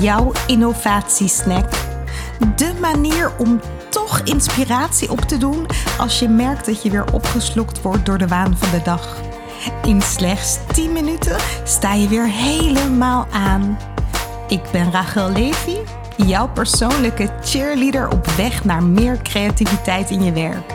jouw innovatiesnack. De manier om toch inspiratie op te doen als je merkt dat je weer opgeslokt wordt door de waan van de dag. In slechts 10 minuten sta je weer helemaal aan. Ik ben Rachel Levy, jouw persoonlijke cheerleader op weg naar meer creativiteit in je werk.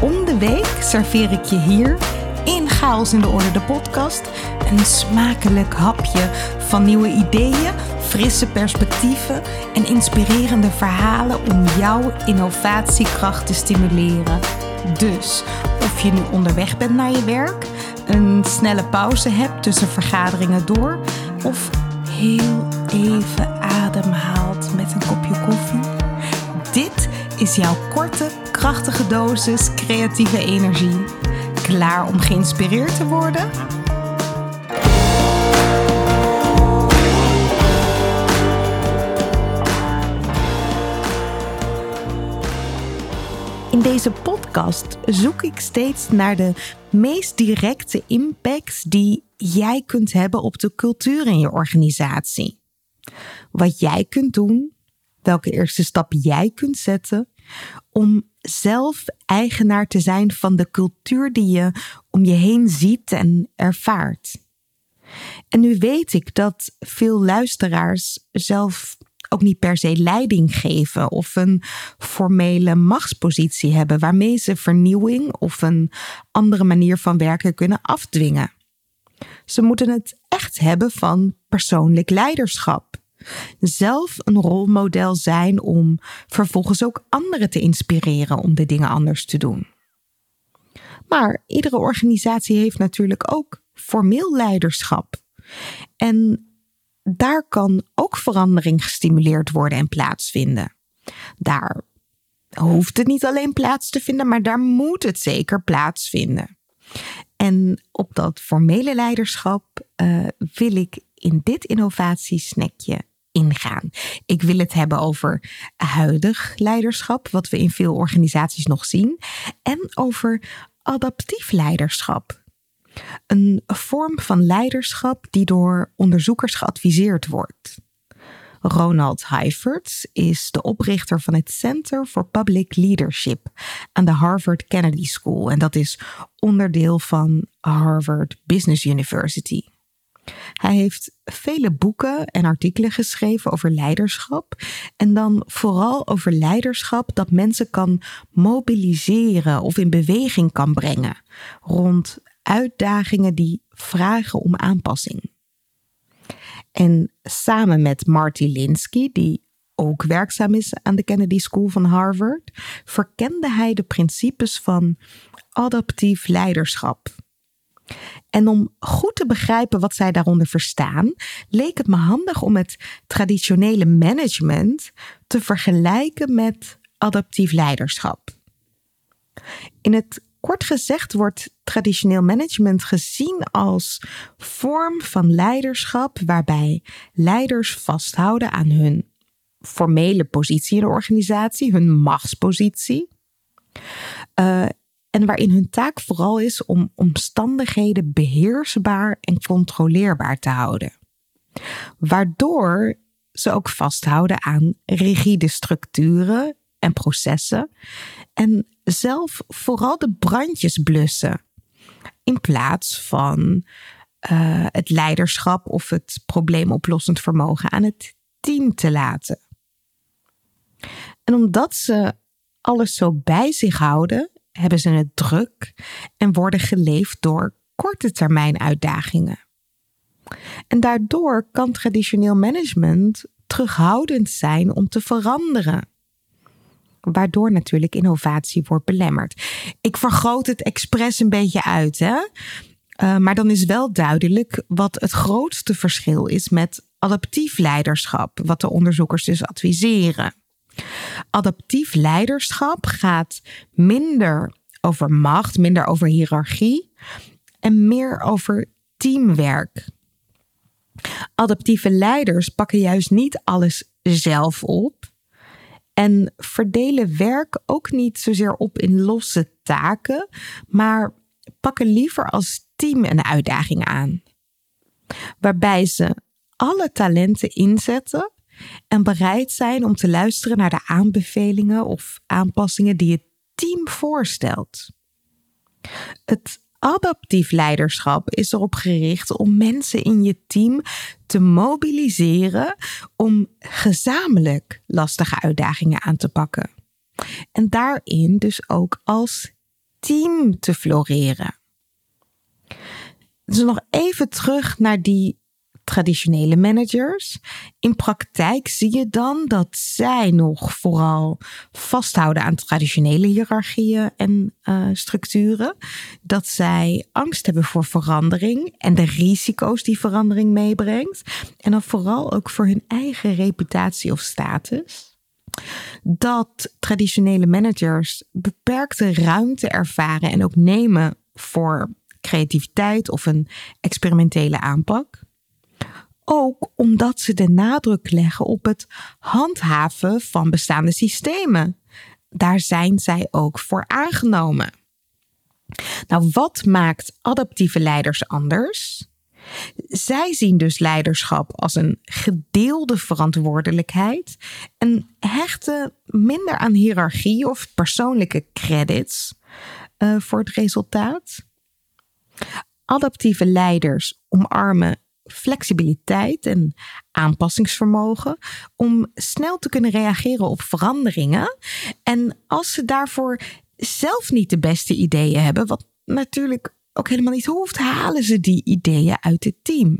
Om de week serveer ik je hier in Chaos in de Orde, de podcast, een smakelijk hapje van nieuwe ideeën, frisse perspectieven en inspirerende verhalen om jouw innovatiekracht te stimuleren. Dus of je nu onderweg bent naar je werk, een snelle pauze hebt tussen vergaderingen door of heel even ademhaalt met een kopje koffie. Dit is jouw korte, krachtige dosis creatieve energie. Klaar om geïnspireerd te worden? In deze podcast zoek ik steeds naar de meest directe impacts die jij kunt hebben op de cultuur in je organisatie. Wat jij kunt doen, welke eerste stap jij kunt zetten om zelf eigenaar te zijn van de cultuur die je om je heen ziet en ervaart. En nu weet ik dat veel luisteraars zelf ook niet per se leiding geven of een formele machtspositie hebben waarmee ze vernieuwing of een andere manier van werken kunnen afdwingen. Ze moeten het echt hebben van persoonlijk leiderschap. Zelf een rolmodel zijn om vervolgens ook anderen te inspireren om de dingen anders te doen. Maar iedere organisatie heeft natuurlijk ook formeel leiderschap. En daar kan ook verandering gestimuleerd worden en plaatsvinden. Daar hoeft het niet alleen plaats te vinden, maar daar moet het zeker plaatsvinden. En op dat formele leiderschap uh, wil ik in dit innovatiesnackje ingaan. Ik wil het hebben over huidig leiderschap, wat we in veel organisaties nog zien, en over adaptief leiderschap. Een vorm van leiderschap die door onderzoekers geadviseerd wordt. Ronald Heifert is de oprichter van het Center for Public Leadership aan de Harvard Kennedy School. En dat is onderdeel van Harvard Business University. Hij heeft vele boeken en artikelen geschreven over leiderschap. En dan vooral over leiderschap dat mensen kan mobiliseren of in beweging kan brengen rond uitdagingen die vragen om aanpassing. En samen met Marty Linsky, die ook werkzaam is aan de Kennedy School van Harvard, verkende hij de principes van adaptief leiderschap. En om goed te begrijpen wat zij daaronder verstaan, leek het me handig om het traditionele management te vergelijken met adaptief leiderschap. In het kort gezegd wordt traditioneel management gezien als vorm van leiderschap waarbij leiders vasthouden aan hun formele positie in de organisatie, hun machtspositie. Uh, en waarin hun taak vooral is om omstandigheden beheersbaar en controleerbaar te houden. Waardoor ze ook vasthouden aan rigide structuren en processen en zelf vooral de brandjes blussen. In plaats van uh, het leiderschap of het probleemoplossend vermogen aan het team te laten. En omdat ze alles zo bij zich houden, hebben ze het druk en worden geleefd door korte termijn uitdagingen. En daardoor kan traditioneel management terughoudend zijn om te veranderen. Waardoor natuurlijk innovatie wordt belemmerd. Ik vergroot het expres een beetje uit, hè? Uh, maar dan is wel duidelijk wat het grootste verschil is met adaptief leiderschap, wat de onderzoekers dus adviseren. Adaptief leiderschap gaat minder over macht, minder over hiërarchie en meer over teamwerk. Adaptieve leiders pakken juist niet alles zelf op en verdelen werk ook niet zozeer op in losse taken, maar pakken liever als team een uitdaging aan. Waarbij ze alle talenten inzetten en bereid zijn om te luisteren naar de aanbevelingen of aanpassingen die het team voorstelt. Het adaptief leiderschap is erop gericht om mensen in je team te mobiliseren om gezamenlijk lastige uitdagingen aan te pakken. En daarin dus ook als team te floreren. Dus nog even terug naar die traditionele managers. In praktijk zie je dan dat zij nog vooral vasthouden aan traditionele hiërarchieën en uh, structuren. Dat zij angst hebben voor verandering en de risico's die verandering meebrengt. En dan vooral ook voor hun eigen reputatie of status dat traditionele managers beperkte ruimte ervaren en ook nemen voor creativiteit of een experimentele aanpak. Ook omdat ze de nadruk leggen op het handhaven van bestaande systemen. Daar zijn zij ook voor aangenomen. Nou, wat maakt adaptieve leiders anders? Zij zien dus leiderschap als een gedeelde verantwoordelijkheid en hechten minder aan hiërarchie of persoonlijke credits uh, voor het resultaat. Adaptieve leiders omarmen flexibiliteit en aanpassingsvermogen om snel te kunnen reageren op veranderingen. En als ze daarvoor zelf niet de beste ideeën hebben, wat natuurlijk ook helemaal niet hoeft, halen ze die ideeën uit het team.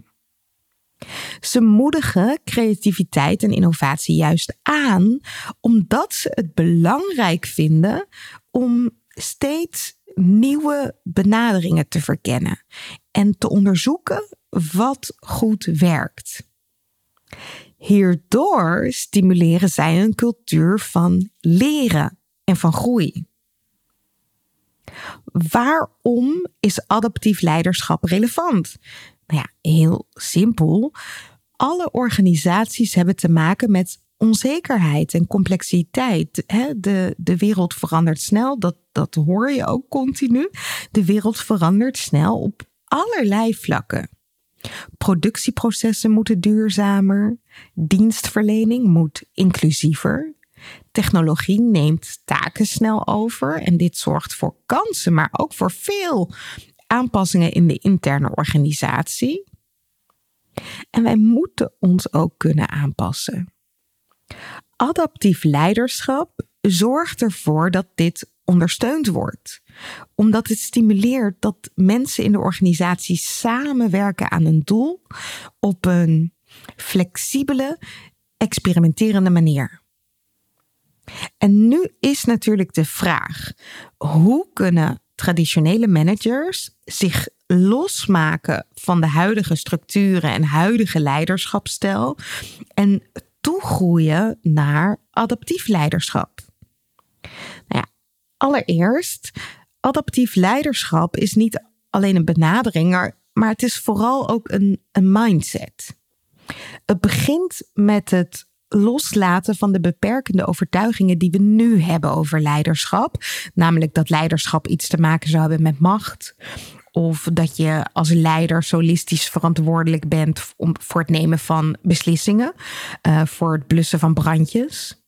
Ze moedigen creativiteit en innovatie juist aan, omdat ze het belangrijk vinden om steeds nieuwe benaderingen te verkennen en te onderzoeken wat goed werkt. Hierdoor stimuleren zij een cultuur van leren en van groei. Waarom is adaptief leiderschap relevant? Nou ja, heel simpel. Alle organisaties hebben te maken met onzekerheid en complexiteit. De, de wereld verandert snel, dat, dat hoor je ook continu. De wereld verandert snel op allerlei vlakken. Productieprocessen moeten duurzamer, dienstverlening moet inclusiever, technologie neemt taken snel over en dit zorgt voor kansen, maar ook voor veel aanpassingen in de interne organisatie. En wij moeten ons ook kunnen aanpassen. Adaptief leiderschap zorgt ervoor dat dit ondersteund wordt. Omdat het stimuleert dat mensen in de organisatie samenwerken aan een doel op een flexibele, experimenterende manier. En nu is natuurlijk de vraag: hoe kunnen traditionele managers zich losmaken van de huidige structuren en huidige leiderschapstijl en toegroeien naar adaptief leiderschap? Allereerst, adaptief leiderschap is niet alleen een benadering, maar het is vooral ook een, een mindset. Het begint met het loslaten van de beperkende overtuigingen die we nu hebben over leiderschap. Namelijk dat leiderschap iets te maken zou hebben met macht. Of dat je als leider solistisch verantwoordelijk bent om, voor het nemen van beslissingen, uh, voor het blussen van brandjes.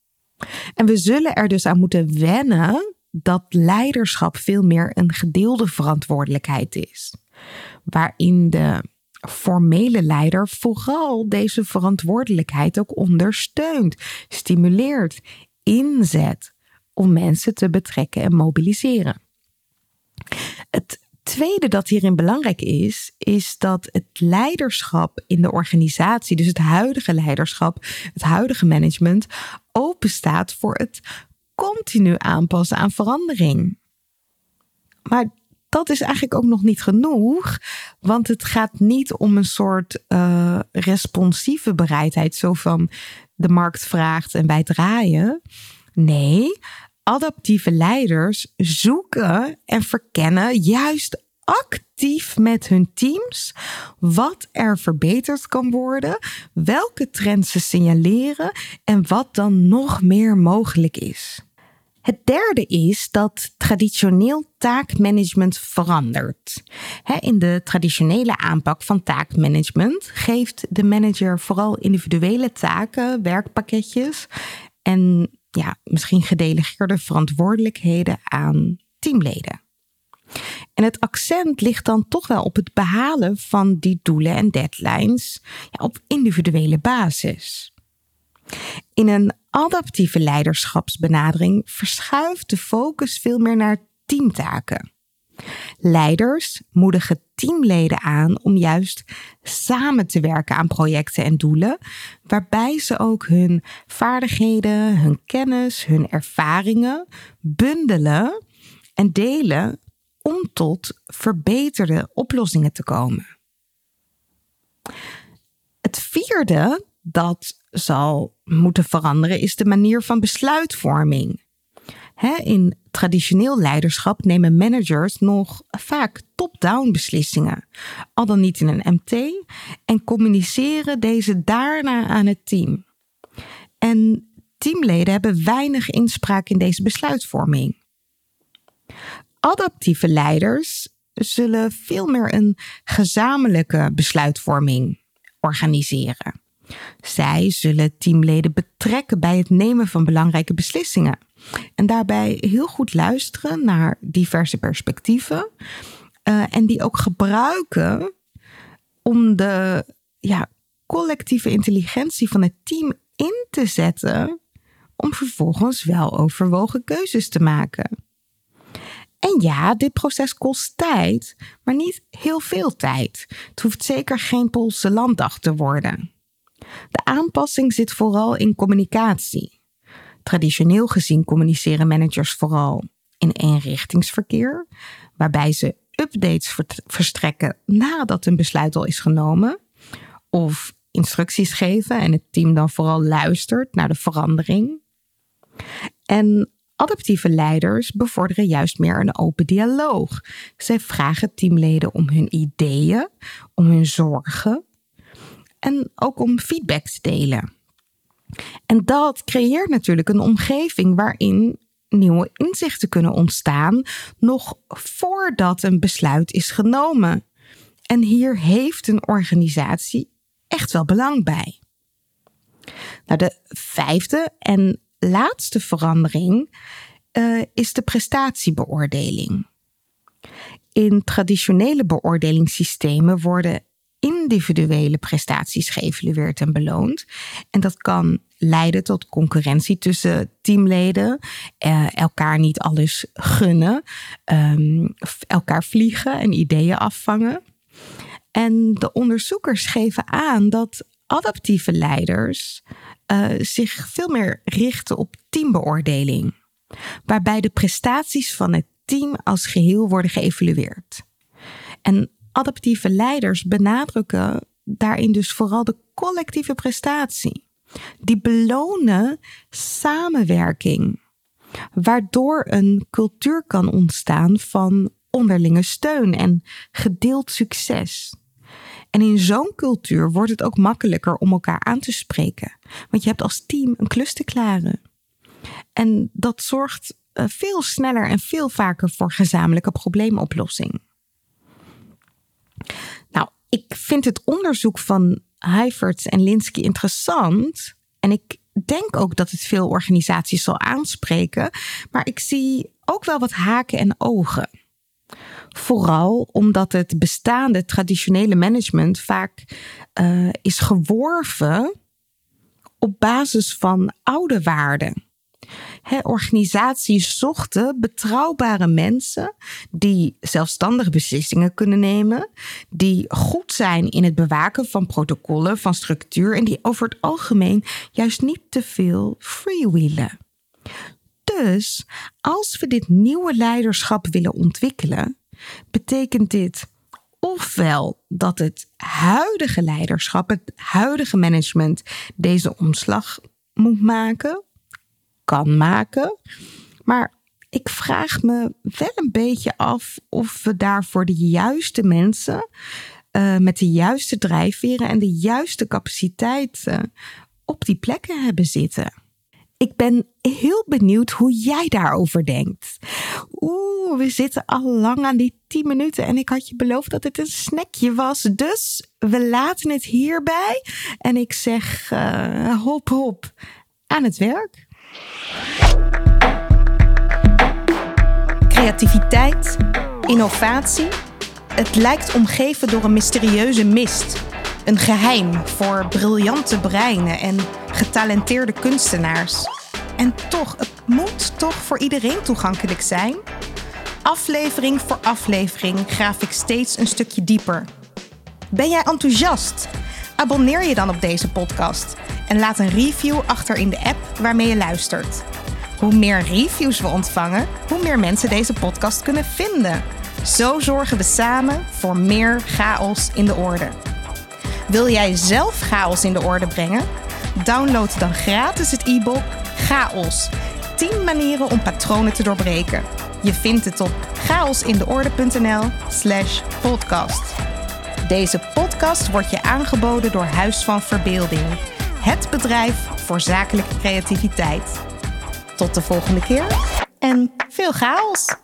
En we zullen er dus aan moeten wennen dat leiderschap veel meer een gedeelde verantwoordelijkheid is. Waarin de formele leider vooral deze verantwoordelijkheid ook ondersteunt, stimuleert, inzet om mensen te betrekken en mobiliseren. Het tweede dat hierin belangrijk is, is dat het leiderschap in de organisatie, dus het huidige leiderschap, het huidige management, open staat voor het continu aanpassen aan verandering. Maar dat is eigenlijk ook nog niet genoeg. Want het gaat niet om een soort uh, responsieve bereidheid. Zo van de markt vraagt en wij draaien. Nee, adaptieve leiders zoeken en verkennen juist actief met hun teams wat er verbeterd kan worden, welke trends ze signaleren en wat dan nog meer mogelijk is. Het derde is dat traditioneel taakmanagement verandert. In de traditionele aanpak van taakmanagement geeft de manager vooral individuele taken, werkpakketjes en ja, misschien gedelegeerde verantwoordelijkheden aan teamleden. En het accent ligt dan toch wel op het behalen van die doelen en deadlines ja, op individuele basis. In een adaptieve leiderschapsbenadering verschuift de focus veel meer naar teamtaken. Leiders moedigen teamleden aan om juist samen te werken aan projecten en doelen, waarbij ze ook hun vaardigheden, hun kennis, hun ervaringen bundelen en delen om tot verbeterde oplossingen te komen. Het vierde dat zal moeten veranderen is de manier van besluitvorming. in traditioneel leiderschap nemen managers nog vaak top-down beslissingen, al dan niet in een MT, en communiceren deze daarna aan het team. En teamleden hebben weinig inspraak in deze besluitvorming. Adaptieve leiders zullen veel meer een gezamenlijke besluitvorming organiseren. Zij zullen teamleden betrekken bij het nemen van belangrijke beslissingen. En daarbij heel goed luisteren naar diverse perspectieven. Uh, en die ook gebruiken om de ja, collectieve intelligentie van het team in te zetten. Om vervolgens wel overwogen keuzes te maken. En ja, dit proces kost tijd, maar niet heel veel tijd. Het hoeft zeker geen Poolse landdag te worden. De aanpassing zit vooral in communicatie. Traditioneel gezien communiceren managers vooral in eenrichtingsverkeer, waarbij ze updates verstrekken nadat een besluit al is genomen, of instructies geven en het team dan vooral luistert naar de verandering. En adaptieve leiders bevorderen juist meer een open dialoog. Zij vragen teamleden om hun ideeën, om hun zorgen en ook om feedback te delen. En dat creëert natuurlijk een omgeving waarin nieuwe inzichten kunnen ontstaan, nog voordat een besluit is genomen. En hier heeft een organisatie echt wel belang bij. Nou, de vijfde en laatste verandering uh, is de prestatiebeoordeling. In traditionele beoordelingssystemen worden individuele prestaties geëvalueerd en beloond. En dat kan leiden tot concurrentie tussen teamleden, eh, elkaar niet alles gunnen, um, elkaar vliegen en ideeën afvangen. En de onderzoekers geven aan dat adaptieve leiders uh, zich veel meer richten op teambeoordeling, waarbij de prestaties van het team als geheel worden geëvalueerd. En adaptieve leiders benadrukken daarin dus vooral de collectieve prestatie. Die belonen samenwerking, waardoor een cultuur kan ontstaan van onderlinge steun en gedeeld succes. En in zo'n cultuur wordt het ook makkelijker om elkaar aan te spreken, want je hebt als team een klus te klaren. En dat zorgt eh, veel sneller en veel vaker voor gezamenlijke probleemoplossing. Nou, ik vind het onderzoek van Heiferts en Linsky interessant. En ik denk ook dat het veel organisaties zal aanspreken. Maar ik zie ook wel wat haken en ogen. Vooral omdat het bestaande traditionele management vaak uh, is geworven op basis van oude waarden. Organisaties zochten betrouwbare mensen die zelfstandige beslissingen kunnen nemen, die goed zijn in het bewaken van protocollen, van structuur en die over het algemeen juist niet te veel freewheelen. Dus als we dit nieuwe leiderschap willen ontwikkelen, betekent dit ofwel dat het huidige leiderschap, het huidige management deze omslag moet maken, kan maken. Maar ik vraag me wel een beetje af of we daarvoor de juiste mensen uh, met de juiste drijfveren en de juiste capaciteiten op die plekken hebben zitten. Ik ben heel benieuwd hoe jij daarover denkt. Oeh, we zitten al lang aan die 10 minuten en ik had je beloofd dat het een snackje was. Dus we laten het hierbij. En ik zeg uh, hop hop aan het werk. Creativiteit, innovatie. Het lijkt omgeven door een mysterieuze mist. Een geheim voor briljante breinen en getalenteerde kunstenaars. En toch, het moet toch voor iedereen toegankelijk zijn? Aflevering voor aflevering graaf ik steeds een stukje dieper. Ben jij enthousiast? Abonneer je dan op deze podcast en laat een review achter in de app waarmee je luistert. Hoe meer reviews we ontvangen, hoe meer mensen deze podcast kunnen vinden. Zo zorgen we samen voor meer chaos in de orde. Wil jij zelf chaos in de orde brengen? Download dan gratis het e-book Chaos. 10 manieren om patronen te doorbreken. Je vindt het op chaosindeorde.nl/slash podcast. Deze podcast wordt je aangeboden door Huis van Verbeelding, het bedrijf voor zakelijke creativiteit. Tot de volgende keer en veel chaos!